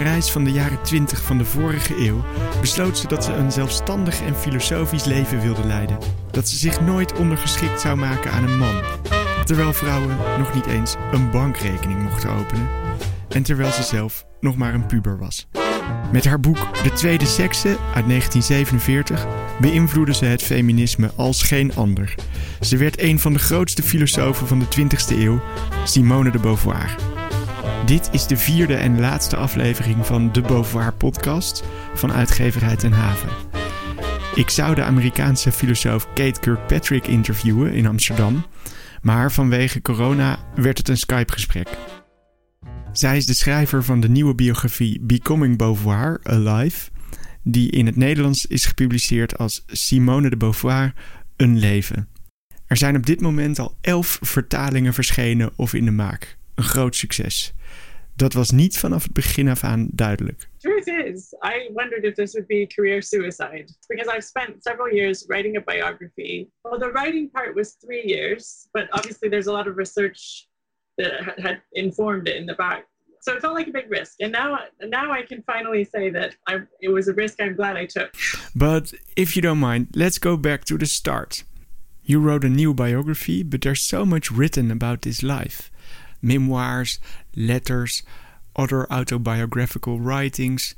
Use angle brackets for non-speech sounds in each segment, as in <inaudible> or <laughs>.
Parijs van de jaren 20 van de vorige eeuw besloot ze dat ze een zelfstandig en filosofisch leven wilde leiden. Dat ze zich nooit ondergeschikt zou maken aan een man. Terwijl vrouwen nog niet eens een bankrekening mochten openen. En terwijl ze zelf nog maar een puber was. Met haar boek De Tweede Sekse uit 1947 beïnvloedde ze het feminisme als geen ander. Ze werd een van de grootste filosofen van de 20e eeuw, Simone de Beauvoir. Dit is de vierde en laatste aflevering van de Beauvoir podcast van uitgeverij Ten Haven. Ik zou de Amerikaanse filosoof Kate Kirkpatrick interviewen in Amsterdam, maar vanwege corona werd het een Skype-gesprek. Zij is de schrijver van de nieuwe biografie Becoming Beauvoir Alive, die in het Nederlands is gepubliceerd als Simone de Beauvoir Een Leven. Er zijn op dit moment al elf vertalingen verschenen of in de maak. Een groot succes. Dat was niet vanaf het begin af aan duidelijk. Truth is, I wondered if this would be career suicide because I've spent several years writing a biography. Well, the writing part was three years, but obviously there's a lot of research that had informed it in the back. So it felt like a big risk, and now now I can finally say that I, it was a risk I'm glad I took. But if you don't mind, let's go back to the start. You wrote a new biography, but there's so much written about this life memoirs, letters, other autobiographical writings,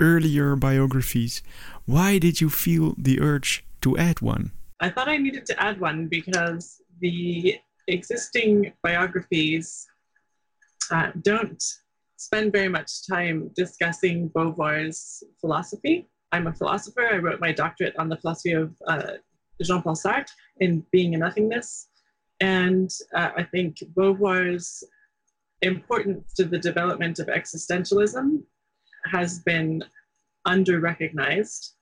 earlier biographies. Why did you feel the urge to add one? I thought I needed to add one because the existing biographies uh, don't spend very much time discussing Beauvoir's philosophy. I'm a philosopher. I wrote my doctorate on the philosophy of uh, Jean Paul Sartre in Being and Nothingness. And uh, I think Beauvoir's importance to the development of existentialism has been under recognized.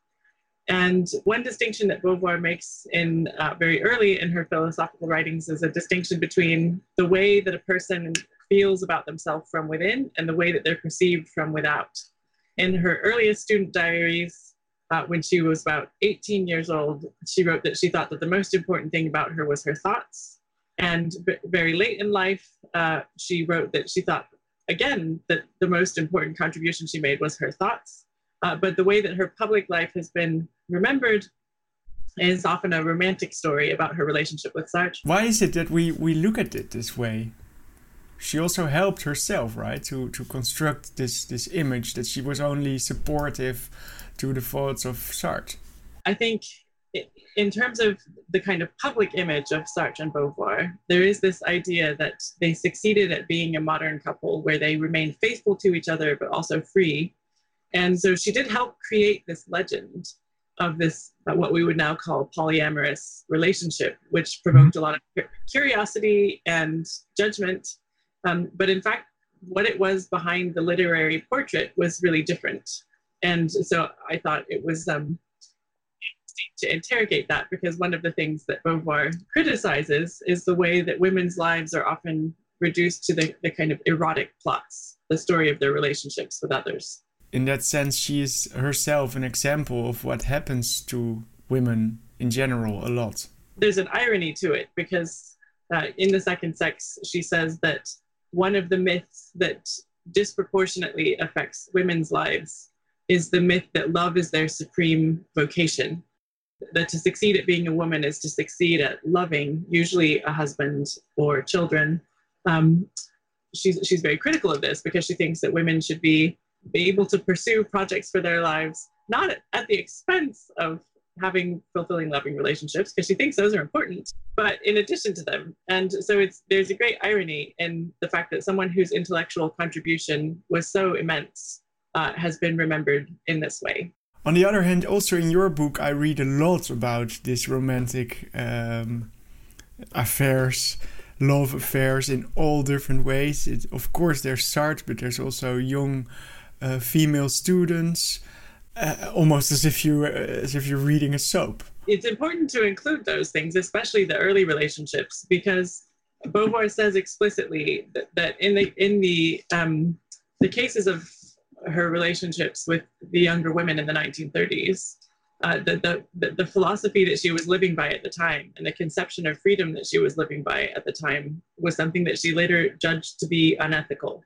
And one distinction that Beauvoir makes in uh, very early in her philosophical writings is a distinction between the way that a person feels about themselves from within and the way that they're perceived from without. In her earliest student diaries, uh, when she was about 18 years old, she wrote that she thought that the most important thing about her was her thoughts. And b- very late in life, uh, she wrote that she thought, again, that the most important contribution she made was her thoughts. Uh, but the way that her public life has been remembered is often a romantic story about her relationship with Sartre. Why is it that we, we look at it this way? She also helped herself, right, to, to construct this, this image that she was only supportive to the thoughts of Sartre. I think in terms of the kind of public image of Sartre and Beauvoir, there is this idea that they succeeded at being a modern couple where they remained faithful to each other but also free. And so she did help create this legend of this, uh, what we would now call polyamorous relationship, which provoked a lot of curiosity and judgment. Um, but in fact, what it was behind the literary portrait was really different. And so I thought it was um, to interrogate that because one of the things that Beauvoir criticizes is the way that women's lives are often reduced to the, the kind of erotic plots, the story of their relationships with others. In that sense, she is herself an example of what happens to women in general a lot. There's an irony to it because uh, in The Second Sex, she says that one of the myths that disproportionately affects women's lives is the myth that love is their supreme vocation that to succeed at being a woman is to succeed at loving, usually a husband or children. Um, she's, she's very critical of this because she thinks that women should be, be able to pursue projects for their lives, not at, at the expense of having fulfilling loving relationships because she thinks those are important but in addition to them and so it's there's a great irony in the fact that someone whose intellectual contribution was so immense uh, has been remembered in this way on the other hand, also in your book, I read a lot about this romantic um, affairs, love affairs in all different ways. It, of course, there's Sartre, but there's also young uh, female students, uh, almost as if you uh, as if you're reading a soap. It's important to include those things, especially the early relationships, because Beauvoir says explicitly that, that in the in the um, the cases of her relationships with the younger women in the 1930s, uh, the, the, the philosophy that she was living by at the time and the conception of freedom that she was living by at the time was something that she later judged to be unethical.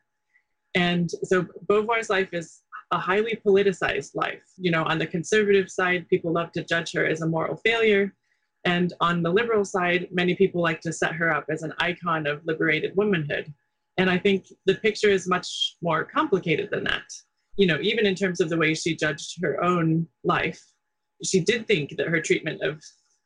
And so Beauvoir's life is a highly politicized life. You know, on the conservative side, people love to judge her as a moral failure. And on the liberal side, many people like to set her up as an icon of liberated womanhood. And I think the picture is much more complicated than that. You know, even in terms of the way she judged her own life, she did think that her treatment of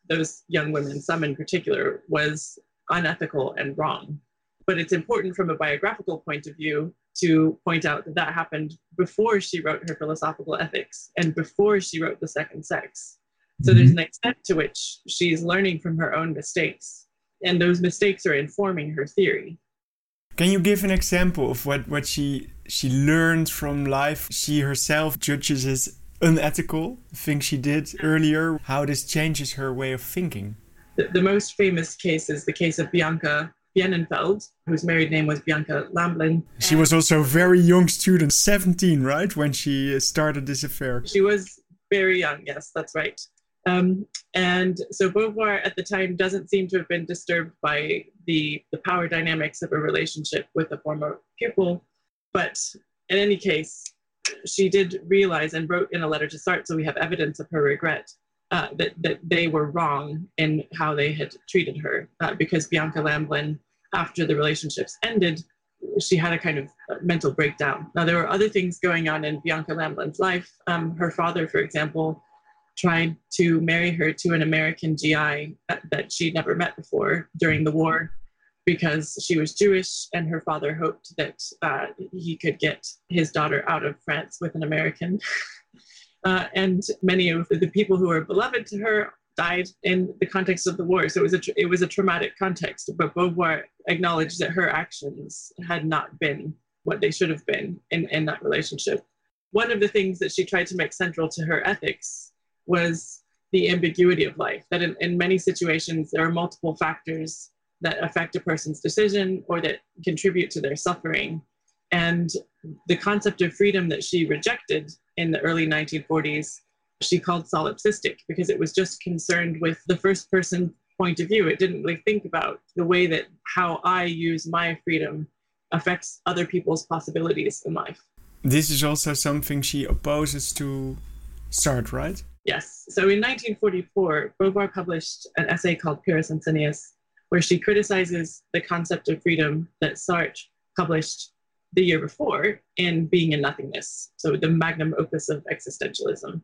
those young women, some in particular, was unethical and wrong. But it's important from a biographical point of view to point out that that happened before she wrote her philosophical ethics and before she wrote The Second Sex. So mm-hmm. there's an extent to which she's learning from her own mistakes, and those mistakes are informing her theory. Can you give an example of what, what she she learned from life she herself judges as unethical things she did earlier, how this changes her way of thinking? The, the most famous case is the case of Bianca Bienenfeld, whose married name was Bianca Lamblin. She was also a very young student, 17, right, when she uh, started this affair. She was very young, yes, that's right. Um, and so Beauvoir at the time doesn't seem to have been disturbed by the, the power dynamics of a relationship with a former pupil. But in any case, she did realize and wrote in a letter to Sartre, so we have evidence of her regret, uh, that, that they were wrong in how they had treated her uh, because Bianca Lamblin, after the relationships ended, she had a kind of mental breakdown. Now, there were other things going on in Bianca Lamblin's life. Um, her father, for example, tried to marry her to an American GI that, that she'd never met before during the war because she was Jewish, and her father hoped that uh, he could get his daughter out of France with an American. <laughs> uh, and many of the people who were beloved to her died in the context of the war. So it was a it was a traumatic context. But Beauvoir acknowledged that her actions had not been what they should have been in, in that relationship. One of the things that she tried to make central to her ethics was the ambiguity of life. That in, in many situations there are multiple factors that affect a person's decision or that contribute to their suffering. And the concept of freedom that she rejected in the early 1940s, she called solipsistic because it was just concerned with the first person point of view. It didn't really think about the way that how I use my freedom affects other people's possibilities in life. This is also something she opposes to Sartre, right? Yes. So in 1944, Beauvoir published an essay called Pyrrhus and Cineas, where she criticizes the concept of freedom that Sartre published the year before in Being and Nothingness, so the magnum opus of existentialism.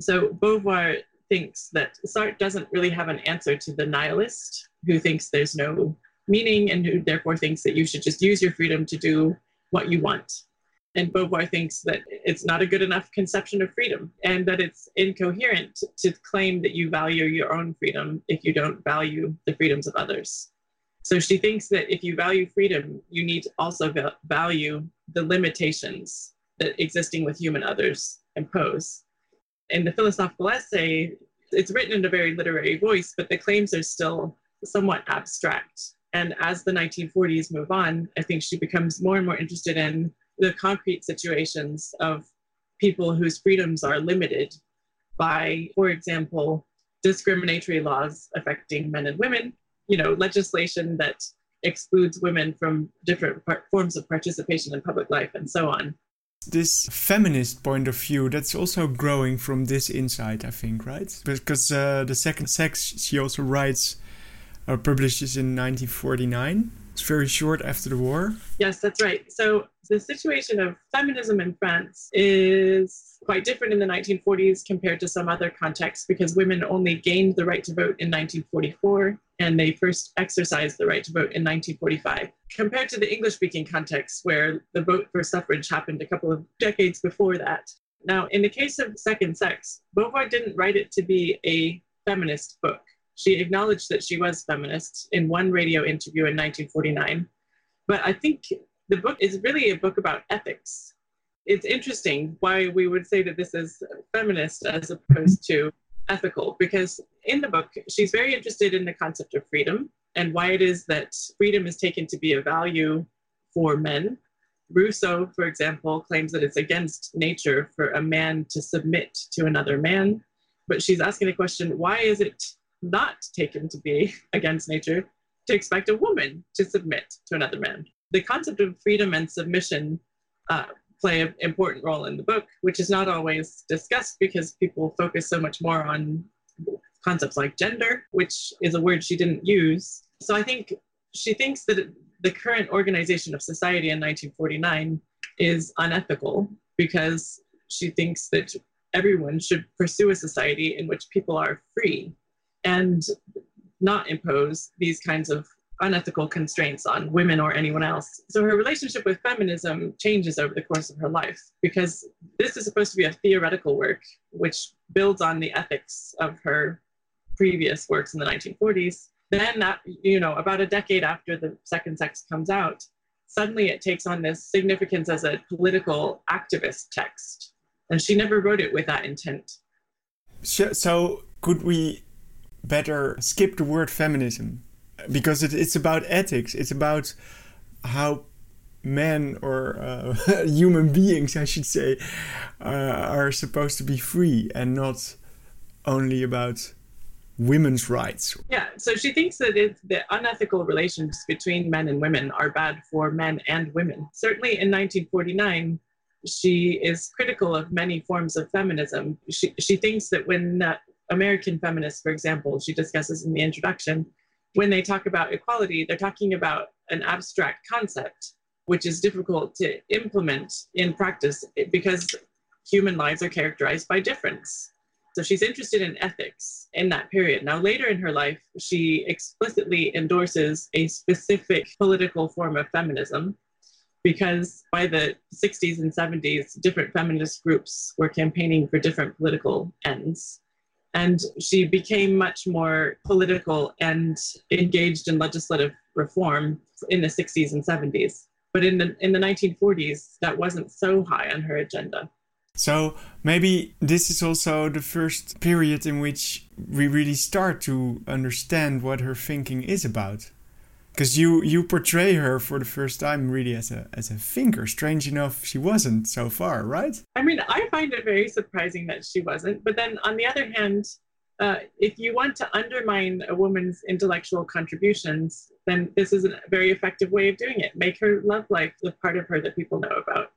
So Beauvoir thinks that Sartre doesn't really have an answer to the nihilist who thinks there's no meaning and who therefore thinks that you should just use your freedom to do what you want. And Beauvoir thinks that it's not a good enough conception of freedom and that it's incoherent to claim that you value your own freedom if you don't value the freedoms of others. So she thinks that if you value freedom, you need to also value the limitations that existing with human others impose. In the philosophical essay, it's written in a very literary voice, but the claims are still somewhat abstract. And as the 1940s move on, I think she becomes more and more interested in the concrete situations of people whose freedoms are limited by, for example, discriminatory laws affecting men and women, you know, legislation that excludes women from different forms of participation in public life and so on. This feminist point of view that's also growing from this insight, I think, right? Because uh, the second sex she also writes, uh, publishes in 1949. It's very short after the war. Yes, that's right. So the situation of feminism in France is quite different in the 1940s compared to some other contexts because women only gained the right to vote in 1944 and they first exercised the right to vote in 1945. Compared to the English speaking context where the vote for suffrage happened a couple of decades before that. Now, in the case of Second Sex, Beauvoir didn't write it to be a feminist book. She acknowledged that she was feminist in one radio interview in 1949. But I think the book is really a book about ethics. It's interesting why we would say that this is feminist as opposed to ethical, because in the book, she's very interested in the concept of freedom and why it is that freedom is taken to be a value for men. Rousseau, for example, claims that it's against nature for a man to submit to another man. But she's asking the question why is it not taken to be <laughs> against nature to expect a woman to submit to another man. The concept of freedom and submission uh, play an important role in the book, which is not always discussed because people focus so much more on concepts like gender, which is a word she didn't use. So I think she thinks that the current organization of society in 1949 is unethical because she thinks that everyone should pursue a society in which people are free and not impose these kinds of unethical constraints on women or anyone else. So her relationship with feminism changes over the course of her life because this is supposed to be a theoretical work which builds on the ethics of her previous works in the 1940s. Then, that, you know, about a decade after the Second Sex comes out, suddenly it takes on this significance as a political activist text. And she never wrote it with that intent. So, so could we better skip the word feminism? Because it, it's about ethics, it's about how men or uh, <laughs> human beings, I should say, uh, are supposed to be free and not only about women's rights. Yeah, so she thinks that the unethical relations between men and women are bad for men and women. Certainly in 1949, she is critical of many forms of feminism. She, she thinks that when uh, American feminists, for example, she discusses in the introduction, when they talk about equality, they're talking about an abstract concept, which is difficult to implement in practice because human lives are characterized by difference. So she's interested in ethics in that period. Now, later in her life, she explicitly endorses a specific political form of feminism because by the 60s and 70s, different feminist groups were campaigning for different political ends. And she became much more political and engaged in legislative reform in the 60s and 70s. But in the, in the 1940s, that wasn't so high on her agenda. So maybe this is also the first period in which we really start to understand what her thinking is about. Because you you portray her for the first time really as a as a thinker. Strange enough, she wasn't so far, right? I mean, I find it very surprising that she wasn't. But then on the other hand, uh, if you want to undermine a woman's intellectual contributions, then this is a very effective way of doing it. Make her love life the part of her that people know about.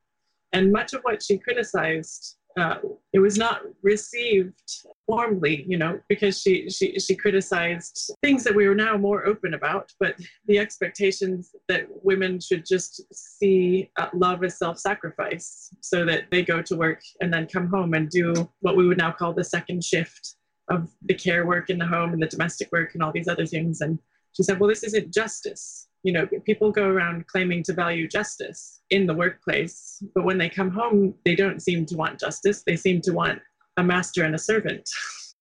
And much of what she criticized, uh, it was not received warmly, you know, because she, she, she criticized things that we are now more open about, but the expectations that women should just see uh, love as self sacrifice so that they go to work and then come home and do what we would now call the second shift of the care work in the home and the domestic work and all these other things. And she said, well, this isn't justice you know, people go around claiming to value justice in the workplace, but when they come home, they don't seem to want justice. They seem to want a master and a servant.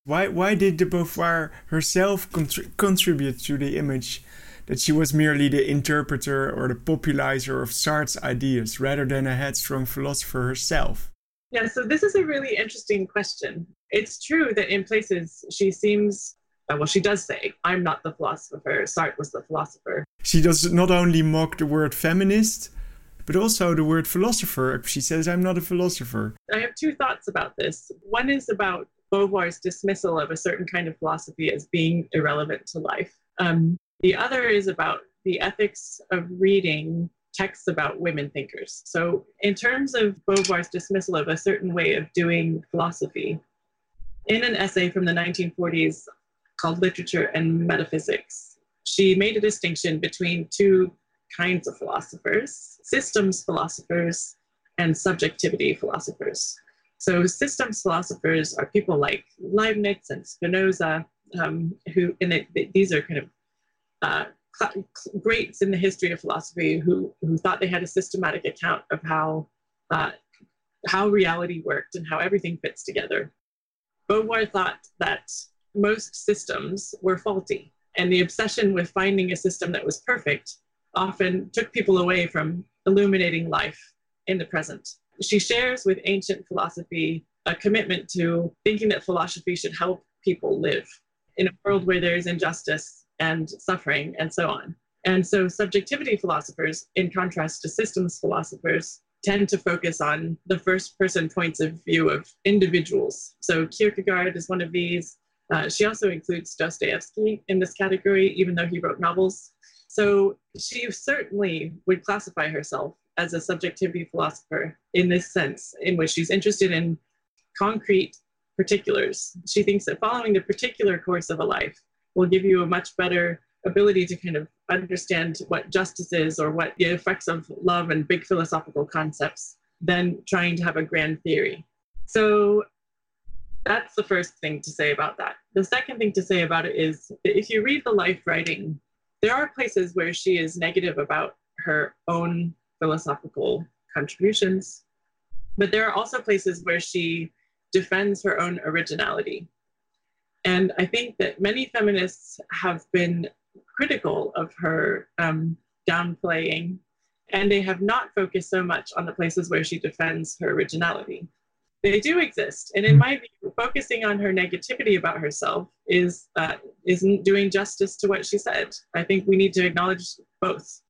Why, why did de Beauvoir herself contribute to the image that she was merely the interpreter or the popularizer of Sartre's ideas rather than a headstrong philosopher herself? Yeah, so this is a really interesting question. It's true that in places she seems well, she does say, I'm not the philosopher, Sartre was the philosopher. She does not only mock the word feminist, but also the word philosopher. She says, I'm not a philosopher. I have two thoughts about this. One is about Beauvoir's dismissal of a certain kind of philosophy as being irrelevant to life. Um, the other is about the ethics of reading texts about women thinkers. So, in terms of Beauvoir's dismissal of a certain way of doing philosophy, in an essay from the 1940s called Literature and Metaphysics. She made a distinction between two kinds of philosophers systems philosophers and subjectivity philosophers. So, systems philosophers are people like Leibniz and Spinoza, um, who, and it, these are kind of uh, greats in the history of philosophy who, who thought they had a systematic account of how, uh, how reality worked and how everything fits together. Beauvoir thought that most systems were faulty. And the obsession with finding a system that was perfect often took people away from illuminating life in the present. She shares with ancient philosophy a commitment to thinking that philosophy should help people live in a world where there is injustice and suffering and so on. And so, subjectivity philosophers, in contrast to systems philosophers, tend to focus on the first person points of view of individuals. So, Kierkegaard is one of these, uh, she also includes Dostoevsky in this category, even though he wrote novels. So she certainly would classify herself as a subjectivity philosopher in this sense, in which she's interested in concrete particulars. She thinks that following the particular course of a life will give you a much better ability to kind of understand what justice is or what the effects of love and big philosophical concepts than trying to have a grand theory. So that's the first thing to say about that. The second thing to say about it is if you read the life writing, there are places where she is negative about her own philosophical contributions, but there are also places where she defends her own originality. And I think that many feminists have been critical of her um, downplaying, and they have not focused so much on the places where she defends her originality they do exist. And in my view, focusing on her negativity about herself is uh, isn't doing justice to what she said. I think we need to acknowledge both.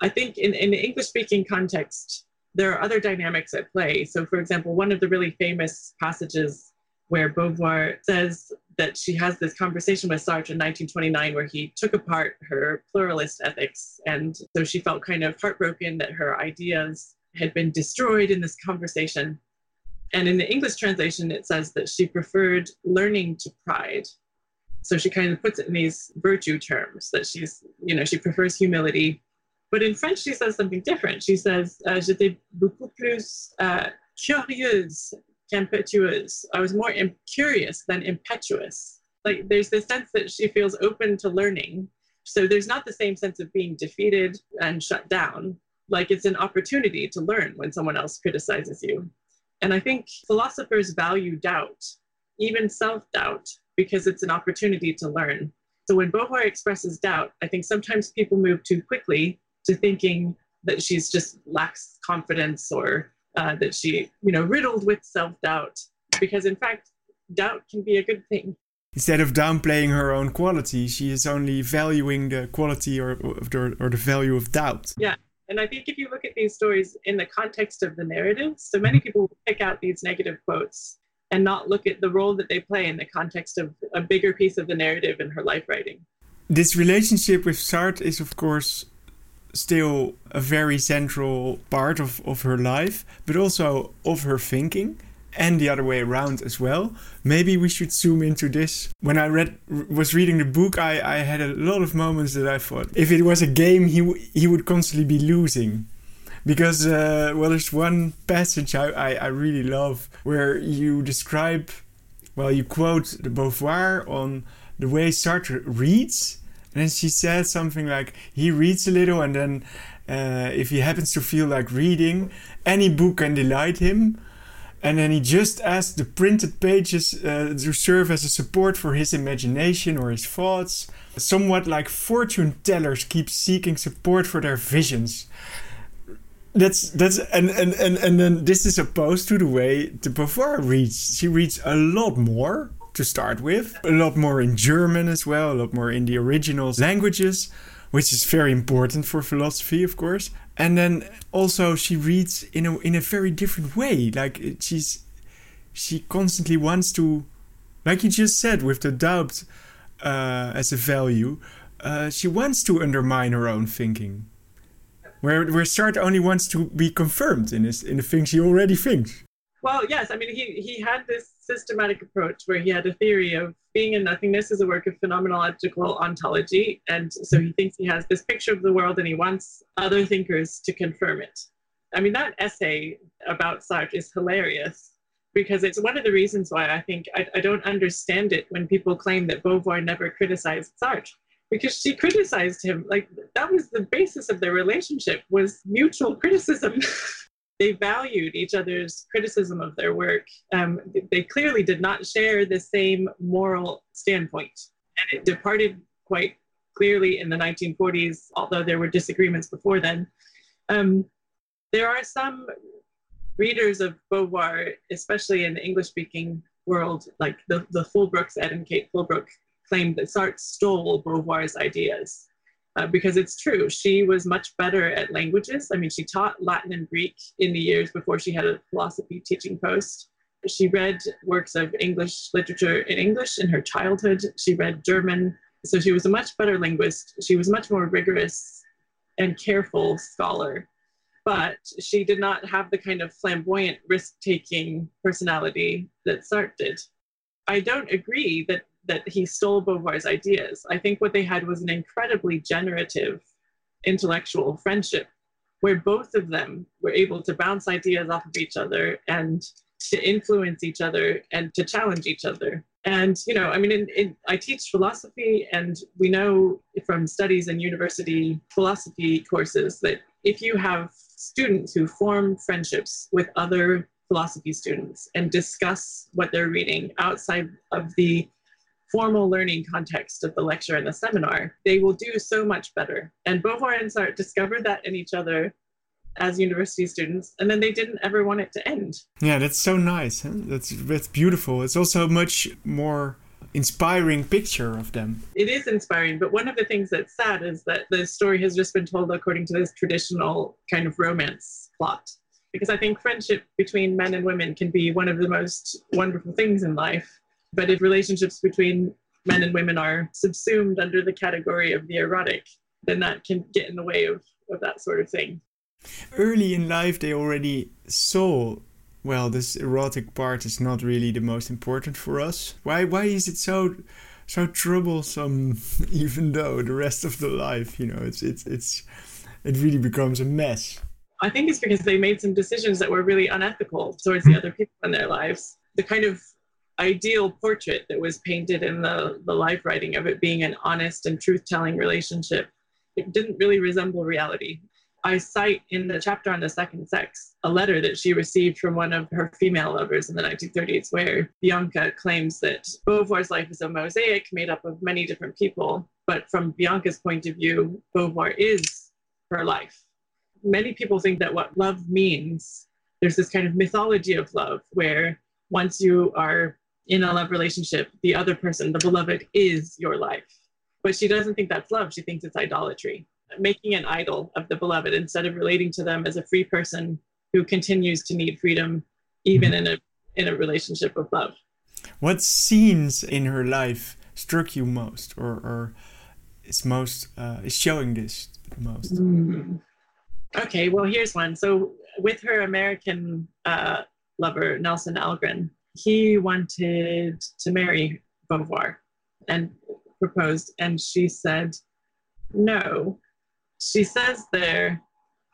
I think in, in the English speaking context, there are other dynamics at play. So, for example, one of the really famous passages where Beauvoir says that she has this conversation with Sartre in 1929 where he took apart her pluralist ethics. And so she felt kind of heartbroken that her ideas had been destroyed in this conversation. And in the English translation, it says that she preferred learning to pride. So she kind of puts it in these virtue terms that she's, you know, she prefers humility. But in French, she says something different. She says, uh, J'étais beaucoup plus uh, curieuse qu'impetueuse. I was more curious than impetuous. Like there's this sense that she feels open to learning. So there's not the same sense of being defeated and shut down. Like it's an opportunity to learn when someone else criticizes you. And I think philosophers value doubt, even self doubt, because it's an opportunity to learn. So when Beauvoir expresses doubt, I think sometimes people move too quickly to thinking that she's just lacks confidence or uh, that she, you know, riddled with self doubt. Because in fact, doubt can be a good thing. Instead of downplaying her own quality, she is only valuing the quality or, or, or the value of doubt. Yeah, and I think if you look at these stories in the context of the narrative, so many people pick out these negative quotes and not look at the role that they play in the context of a bigger piece of the narrative in her life writing. This relationship with Sartre is, of course, still a very central part of, of her life, but also of her thinking and the other way around as well. Maybe we should zoom into this. When I read was reading the book, I, I had a lot of moments that I thought if it was a game, he he would constantly be losing. Because uh, well, there's one passage I, I, I really love where you describe, well, you quote the Beauvoir on the way Sartre reads, and then she says something like he reads a little, and then uh, if he happens to feel like reading, any book can delight him and then he just asked the printed pages uh, to serve as a support for his imagination or his thoughts. Somewhat like fortune tellers keep seeking support for their visions. That's that's and and and, and then this is opposed to the way the Beauvoir reads. She reads a lot more to start with, a lot more in German as well, a lot more in the original languages, which is very important for philosophy, of course. And then also she reads in a in a very different way. Like she's she constantly wants to like you just said with the doubt uh, as a value uh, she wants to undermine her own thinking. Where where Sartre only wants to be confirmed in his in the things he already thinks well yes i mean he he had this systematic approach where he had a theory of being and nothingness is a work of phenomenological ontology. And so he thinks he has this picture of the world and he wants other thinkers to confirm it. I mean, that essay about Sartre is hilarious because it's one of the reasons why I think I, I don't understand it when people claim that Beauvoir never criticized Sartre because she criticized him like that was the basis of their relationship was mutual criticism <laughs> they valued each other's criticism of their work. Um, they clearly did not share the same moral standpoint. And it departed quite clearly in the 1940s, although there were disagreements before then. Um, there are some readers of Beauvoir, especially in the English speaking world, like the, the Fullbrooks, Ed and Kate Fullbrook, claimed that Sartre stole Beauvoir's ideas uh, because it's true. She was much better at languages. I mean, she taught Latin and Greek in the years before she had a philosophy teaching post. She read works of English literature in English in her childhood. She read German. So she was a much better linguist. She was much more rigorous and careful scholar. but she did not have the kind of flamboyant, risk taking personality that Sartre did. I don't agree that, that he stole Beauvoir's ideas. I think what they had was an incredibly generative intellectual friendship where both of them were able to bounce ideas off of each other and to influence each other and to challenge each other. And, you know, I mean, in, in, I teach philosophy, and we know from studies in university philosophy courses that if you have students who form friendships with other philosophy students and discuss what they're reading outside of the formal learning context of the lecture and the seminar, they will do so much better. And Beauvoir and Sartre discovered that in each other as university students, and then they didn't ever want it to end. Yeah, that's so nice. Huh? That's that's beautiful. It's also a much more inspiring picture of them. It is inspiring, but one of the things that's sad is that the story has just been told according to this traditional kind of romance plot. Because I think friendship between men and women can be one of the most wonderful things in life. But if relationships between men and women are subsumed under the category of the erotic, then that can get in the way of, of that sort of thing. Early in life, they already saw well, this erotic part is not really the most important for us. Why? Why is it so so troublesome? <laughs> Even though the rest of the life, you know, it's it's it's it really becomes a mess. I think it's because they made some decisions that were really unethical towards the other people in their lives. The kind of ideal portrait that was painted in the, the life writing of it being an honest and truth telling relationship, it didn't really resemble reality. I cite in the chapter on the second sex a letter that she received from one of her female lovers in the 1930s, where Bianca claims that Beauvoir's life is a mosaic made up of many different people. But from Bianca's point of view, Beauvoir is her life. Many people think that what love means, there's this kind of mythology of love where once you are in a love relationship, the other person, the beloved, is your life. But she doesn't think that's love, she thinks it's idolatry. Making an idol of the beloved instead of relating to them as a free person who continues to need freedom even in a in a relationship of love. What scenes in her life struck you most or or is most uh, is showing this most? Mm. okay well here's one. So with her american uh, lover nelson algren he wanted to marry beauvoir and proposed and she said no she says there,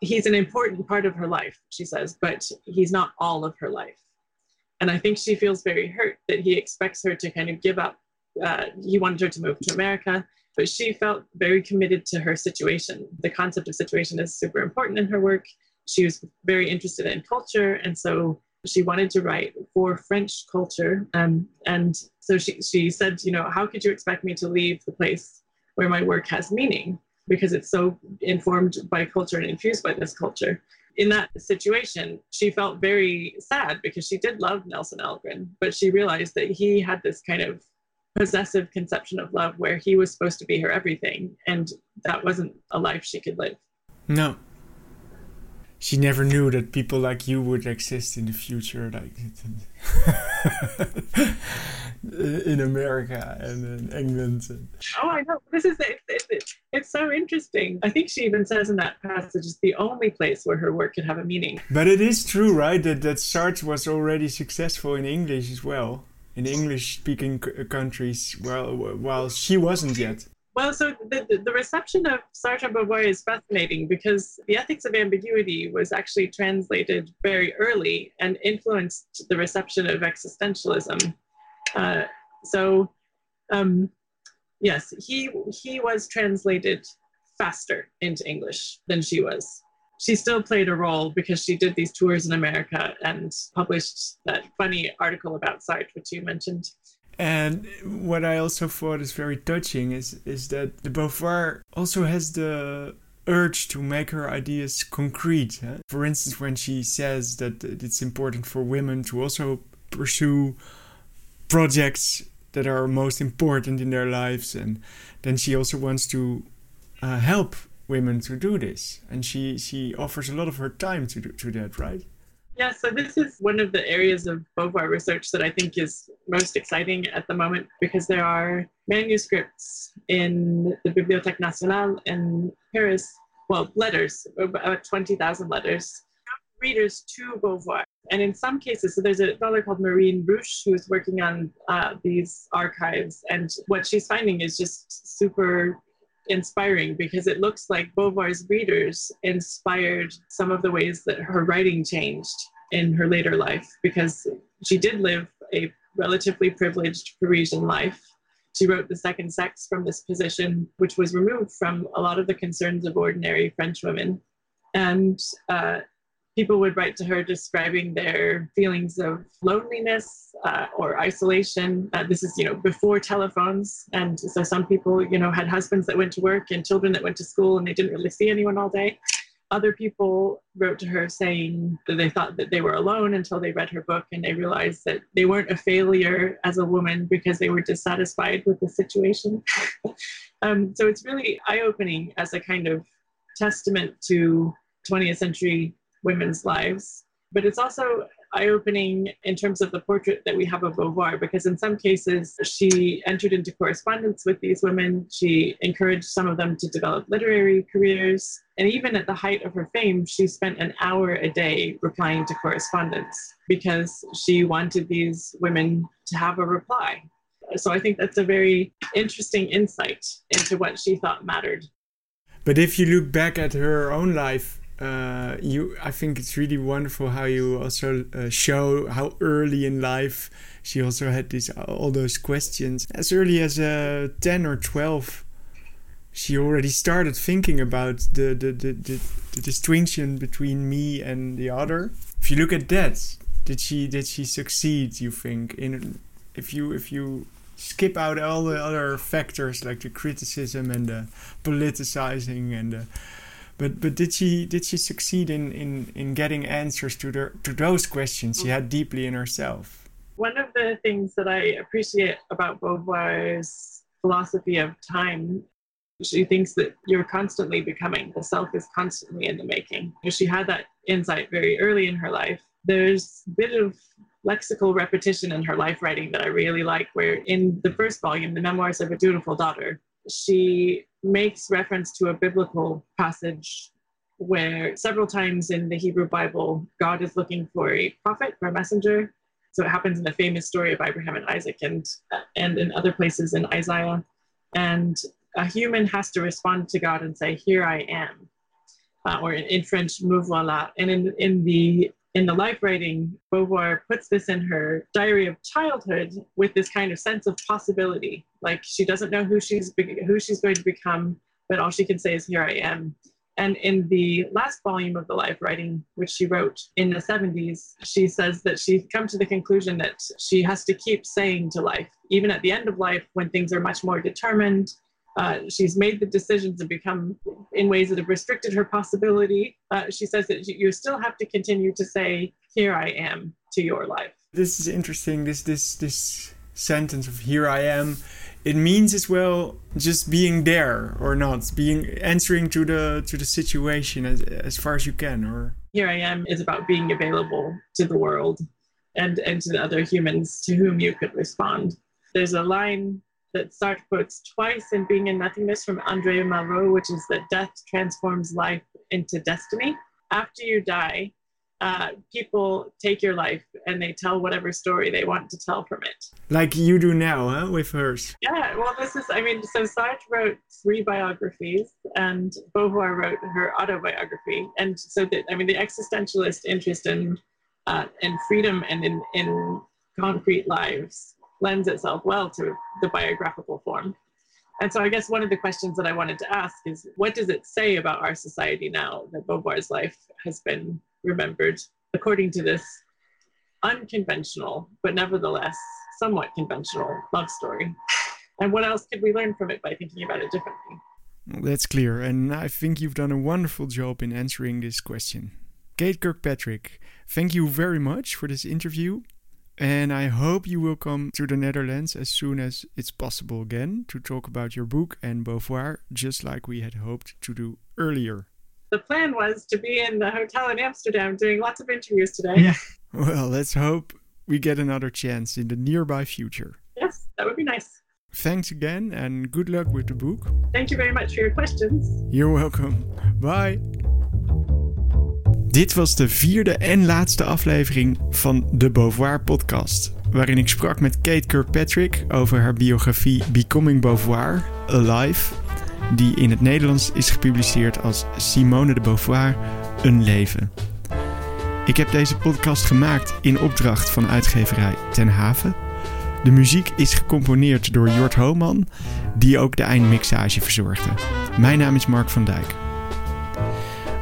he's an important part of her life, she says, but he's not all of her life. And I think she feels very hurt that he expects her to kind of give up. Uh, he wanted her to move to America, but she felt very committed to her situation. The concept of situation is super important in her work. She was very interested in culture, and so she wanted to write for French culture. Um, and so she, she said, you know, how could you expect me to leave the place where my work has meaning? because it's so informed by culture and infused by this culture. In that situation, she felt very sad because she did love Nelson Algren, but she realized that he had this kind of possessive conception of love where he was supposed to be her everything, and that wasn't a life she could live. No, she never knew that people like you would exist in the future, like <laughs> in America and in England. Oh, I know. This is it, it, it, It's so interesting. I think she even says in that passage, it's the only place where her work could have a meaning. But it is true, right? That that Sartre was already successful in English as well, in English-speaking countries, while while she wasn't yet. Well, so the, the reception of Sartre Beauvoir is fascinating because the ethics of ambiguity was actually translated very early and influenced the reception of existentialism. Uh, so, um, yes, he, he was translated faster into English than she was. She still played a role because she did these tours in America and published that funny article about Sartre, which you mentioned. And what I also thought is very touching is is that the Beauvoir also has the urge to make her ideas concrete. Huh? For instance, when she says that it's important for women to also pursue projects that are most important in their lives, and then she also wants to uh, help women to do this, and she she offers a lot of her time to do, to that, right? Yeah, so this is one of the areas of Beauvoir research that I think is most exciting at the moment because there are manuscripts in the Bibliothèque Nationale in Paris well, letters, about 20,000 letters, readers to Beauvoir. And in some cases, so there's a fellow called Marine Rouch who's working on uh, these archives. And what she's finding is just super inspiring because it looks like Beauvoir's readers inspired some of the ways that her writing changed in her later life because she did live a relatively privileged Parisian life. She wrote The Second Sex from this position, which was removed from a lot of the concerns of ordinary French women. And uh, people would write to her describing their feelings of loneliness uh, or isolation. Uh, this is, you know, before telephones. And so some people, you know, had husbands that went to work and children that went to school and they didn't really see anyone all day. Other people wrote to her saying that they thought that they were alone until they read her book and they realized that they weren't a failure as a woman because they were dissatisfied with the situation. <laughs> um, so it's really eye opening as a kind of testament to 20th century women's lives. But it's also eye opening in terms of the portrait that we have of Beauvoir, because in some cases she entered into correspondence with these women. She encouraged some of them to develop literary careers. And even at the height of her fame, she spent an hour a day replying to correspondence because she wanted these women to have a reply. So I think that's a very interesting insight into what she thought mattered. But if you look back at her own life, uh, you I think it's really wonderful how you also uh, show how early in life she also had these all those questions. As early as uh, 10 or 12 she already started thinking about the the, the, the, the distinction between me and the other. If you look at that did she did she succeed you think? In if you if you skip out all the other factors like the criticism and the politicizing and the but but did she did she succeed in in in getting answers to the to those questions she mm. had deeply in herself? One of the things that i appreciate about beauvoir's philosophy of time she thinks that you're constantly becoming the self is constantly in the making. She had that insight very early in her life. There's a bit of lexical repetition in her life writing that i really like where in the first volume the memoirs of a dutiful daughter she makes reference to a biblical passage where several times in the Hebrew Bible, God is looking for a prophet or a messenger. So it happens in the famous story of Abraham and Isaac and, and in other places in Isaiah. And a human has to respond to God and say, Here I am. Uh, or in, in French, me voilà. And in, in the in the life writing, Beauvoir puts this in her diary of childhood with this kind of sense of possibility. Like she doesn't know who she's who she's going to become, but all she can say is, "Here I am." And in the last volume of the life writing, which she wrote in the 70s, she says that she's come to the conclusion that she has to keep saying to life, even at the end of life when things are much more determined uh, she's made the decisions and become in ways that have restricted her possibility. Uh, she says that you still have to continue to say, "Here I am" to your life. This is interesting. This this this sentence of "Here I am." It means as well just being there or not, being answering to the to the situation as as far as you can. Or "Here I am" is about being available to the world and and to the other humans to whom you could respond. There's a line that Sartre quotes twice in Being and Nothingness from Andre Malraux, which is that death transforms life into destiny. After you die, uh, people take your life and they tell whatever story they want to tell from it. Like you do now, huh, with hers. Yeah, well, this is, I mean, so Sartre wrote three biographies and Beauvoir wrote her autobiography. And so, that, I mean, the existentialist interest in, uh, in freedom and in, in concrete lives lends itself well to the biographical form. And so I guess one of the questions that I wanted to ask is what does it say about our society now that Beauvoir's life has been remembered according to this unconventional, but nevertheless somewhat conventional love story? And what else could we learn from it by thinking about it differently? That's clear, and I think you've done a wonderful job in answering this question. Kate Kirkpatrick, thank you very much for this interview. And I hope you will come to the Netherlands as soon as it's possible again to talk about your book and Beauvoir, just like we had hoped to do earlier. The plan was to be in the hotel in Amsterdam doing lots of interviews today. Yeah. Well, let's hope we get another chance in the nearby future. Yes, that would be nice. thanks again and good luck with the book. Thank you very much for your questions. You're welcome. Bye. Dit was de vierde en laatste aflevering van de Beauvoir podcast, waarin ik sprak met Kate Kirkpatrick over haar biografie Becoming Beauvoir, A Life, die in het Nederlands is gepubliceerd als Simone de Beauvoir, Een Leven. Ik heb deze podcast gemaakt in opdracht van uitgeverij Ten Haven. De muziek is gecomponeerd door Jort Hooman, die ook de eindmixage verzorgde. Mijn naam is Mark van Dijk.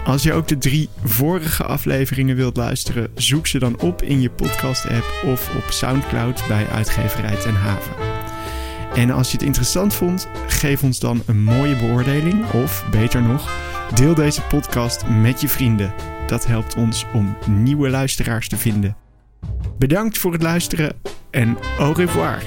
Als je ook de drie vorige afleveringen wilt luisteren, zoek ze dan op in je podcast-app of op SoundCloud bij uitgeverij Ten Haven. En als je het interessant vond, geef ons dan een mooie beoordeling of, beter nog, deel deze podcast met je vrienden. Dat helpt ons om nieuwe luisteraars te vinden. Bedankt voor het luisteren en au revoir.